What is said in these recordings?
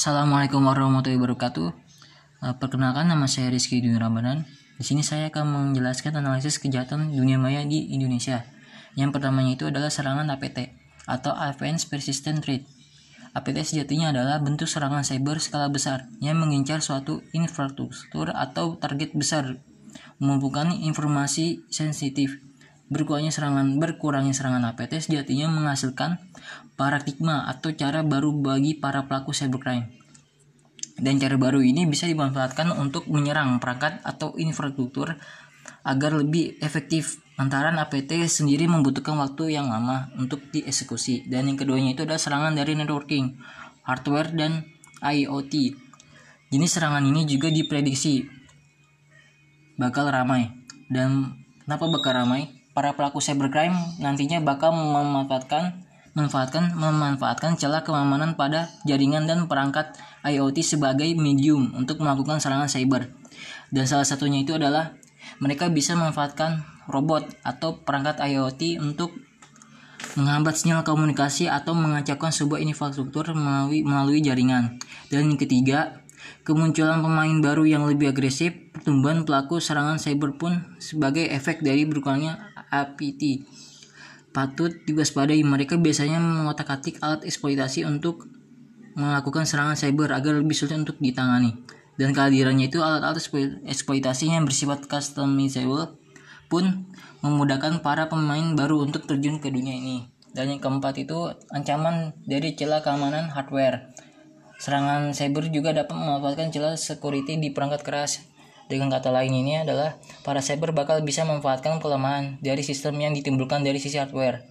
Assalamualaikum warahmatullahi wabarakatuh. Eh, Perkenalkan nama saya Rizky Dwi Ramadan. Di sini saya akan menjelaskan analisis kejahatan dunia maya di Indonesia. Yang pertamanya itu adalah serangan APT atau Advanced Persistent Threat. APT sejatinya adalah bentuk serangan cyber skala besar yang mengincar suatu infrastruktur atau target besar, mengumpulkan informasi sensitif. Berkurangnya serangan berkurangnya serangan APT sejatinya menghasilkan paradigma atau cara baru bagi para pelaku cybercrime. Dan cara baru ini bisa dimanfaatkan untuk menyerang perangkat atau infrastruktur agar lebih efektif. Lantaran APT sendiri membutuhkan waktu yang lama untuk dieksekusi. Dan yang keduanya itu adalah serangan dari networking, hardware, dan IoT. Jenis serangan ini juga diprediksi bakal ramai. Dan kenapa bakal ramai? Para pelaku cybercrime nantinya bakal memanfaatkan memanfaatkan memanfaatkan celah keamanan pada jaringan dan perangkat IoT sebagai medium untuk melakukan serangan cyber. Dan salah satunya itu adalah mereka bisa memanfaatkan robot atau perangkat IoT untuk menghambat sinyal komunikasi atau mengacaukan sebuah infrastruktur melalui melalui jaringan. Dan yang ketiga, kemunculan pemain baru yang lebih agresif, pertumbuhan pelaku serangan cyber pun sebagai efek dari berkurangnya APT. Patut diwaspadai mereka biasanya mengotak-atik alat eksploitasi untuk melakukan serangan cyber agar lebih sulit untuk ditangani. Dan kehadirannya itu alat-alat eksploitasi yang bersifat customizable pun memudahkan para pemain baru untuk terjun ke dunia ini. Dan yang keempat itu ancaman dari celah keamanan hardware. Serangan cyber juga dapat memanfaatkan celah security di perangkat keras. Dengan kata lain ini adalah para cyber bakal bisa memanfaatkan kelemahan dari sistem yang ditimbulkan dari sisi hardware.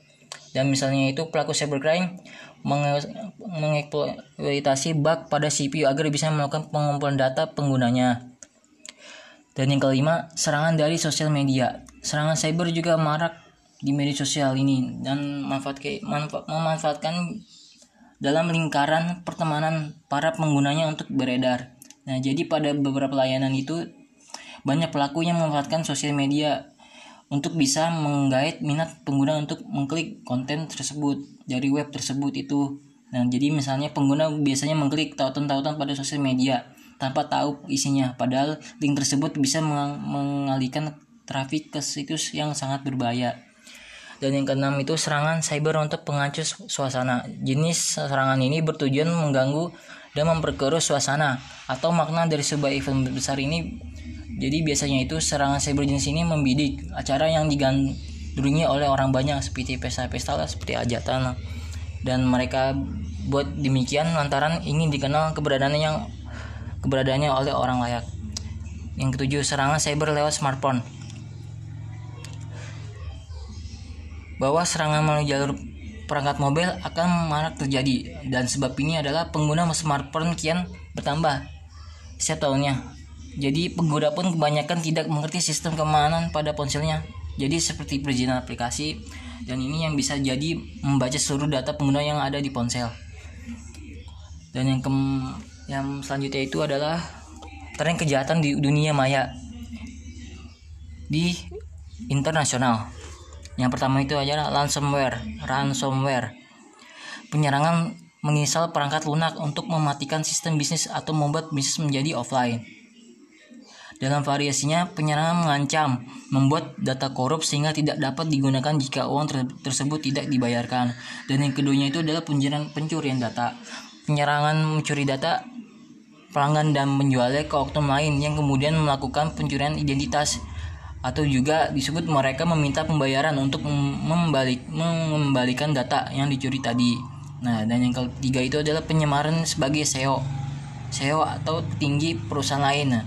Dan misalnya itu pelaku cybercrime mengeksploitasi bug pada CPU agar bisa melakukan pengumpulan data penggunanya. Dan yang kelima, serangan dari sosial media. Serangan cyber juga marak di media sosial ini dan manfaat memanfaatkan dalam lingkaran pertemanan para penggunanya untuk beredar. Nah, jadi pada beberapa layanan itu banyak pelaku yang memanfaatkan sosial media untuk bisa menggait minat pengguna untuk mengklik konten tersebut dari web tersebut itu. Nah, jadi misalnya pengguna biasanya mengklik tautan-tautan pada sosial media tanpa tahu isinya. Padahal link tersebut bisa mengalihkan trafik ke situs yang sangat berbahaya. Dan yang keenam itu serangan cyber untuk penghancur suasana. Jenis serangan ini bertujuan mengganggu dan memperkeruh suasana atau makna dari sebuah event besar ini. Jadi biasanya itu serangan cyber jenis ini membidik acara yang digandrungi oleh orang banyak seperti pesta-pesta lah seperti hajatan dan mereka buat demikian lantaran ingin dikenal keberadaannya yang keberadaannya oleh orang layak. Yang ketujuh, serangan cyber lewat smartphone. Bahwa serangan melalui jalur perangkat mobil akan marak terjadi dan sebab ini adalah pengguna smartphone kian bertambah setiap tahunnya. Jadi pengguna pun kebanyakan tidak mengerti sistem keamanan pada ponselnya. Jadi seperti perizinan aplikasi dan ini yang bisa jadi membaca seluruh data pengguna yang ada di ponsel. Dan yang ke yang selanjutnya itu adalah tren kejahatan di dunia maya di internasional. Yang pertama itu adalah ransomware. Ransomware. Penyerangan menginstal perangkat lunak untuk mematikan sistem bisnis atau membuat bisnis menjadi offline. Dalam variasinya, penyerangan mengancam membuat data korup sehingga tidak dapat digunakan jika uang ter tersebut tidak dibayarkan. Dan yang keduanya itu adalah pencurian data. Penyerangan mencuri data pelanggan dan penjualnya ke oknum lain yang kemudian melakukan pencurian identitas atau juga disebut mereka meminta pembayaran untuk membalik mengembalikan data yang dicuri tadi. Nah, dan yang ketiga itu adalah penyemaran sebagai SEO. SEO atau tinggi perusahaan lain. Nah,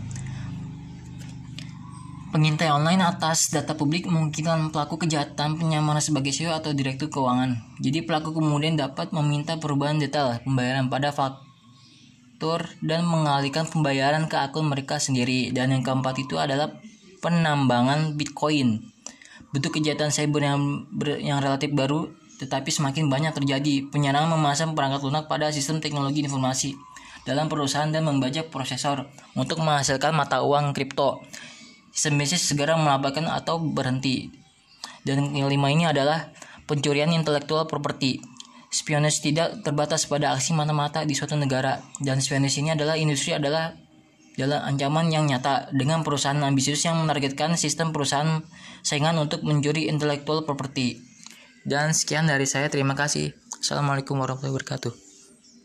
pengintai online atas data publik memungkinkan pelaku kejahatan penyamaran sebagai SEO atau direktur keuangan. Jadi pelaku kemudian dapat meminta perubahan detail pembayaran pada faktur dan mengalihkan pembayaran ke akun mereka sendiri. Dan yang keempat itu adalah penambangan Bitcoin. Bentuk kejahatan cyber yang ber, yang relatif baru tetapi semakin banyak terjadi. Penyerangan memasang perangkat lunak pada sistem teknologi informasi dalam perusahaan dan membajak prosesor untuk menghasilkan mata uang kripto. Sistem bisnis segera melabakkan atau berhenti. Dan yang kelima ini adalah pencurian intelektual properti. spionage tidak terbatas pada aksi mata-mata di suatu negara dan spionage ini adalah industri adalah adalah ancaman yang nyata dengan perusahaan ambisius yang menargetkan sistem perusahaan saingan untuk mencuri intellectual property. Dan sekian dari saya, terima kasih. Assalamualaikum warahmatullahi wabarakatuh.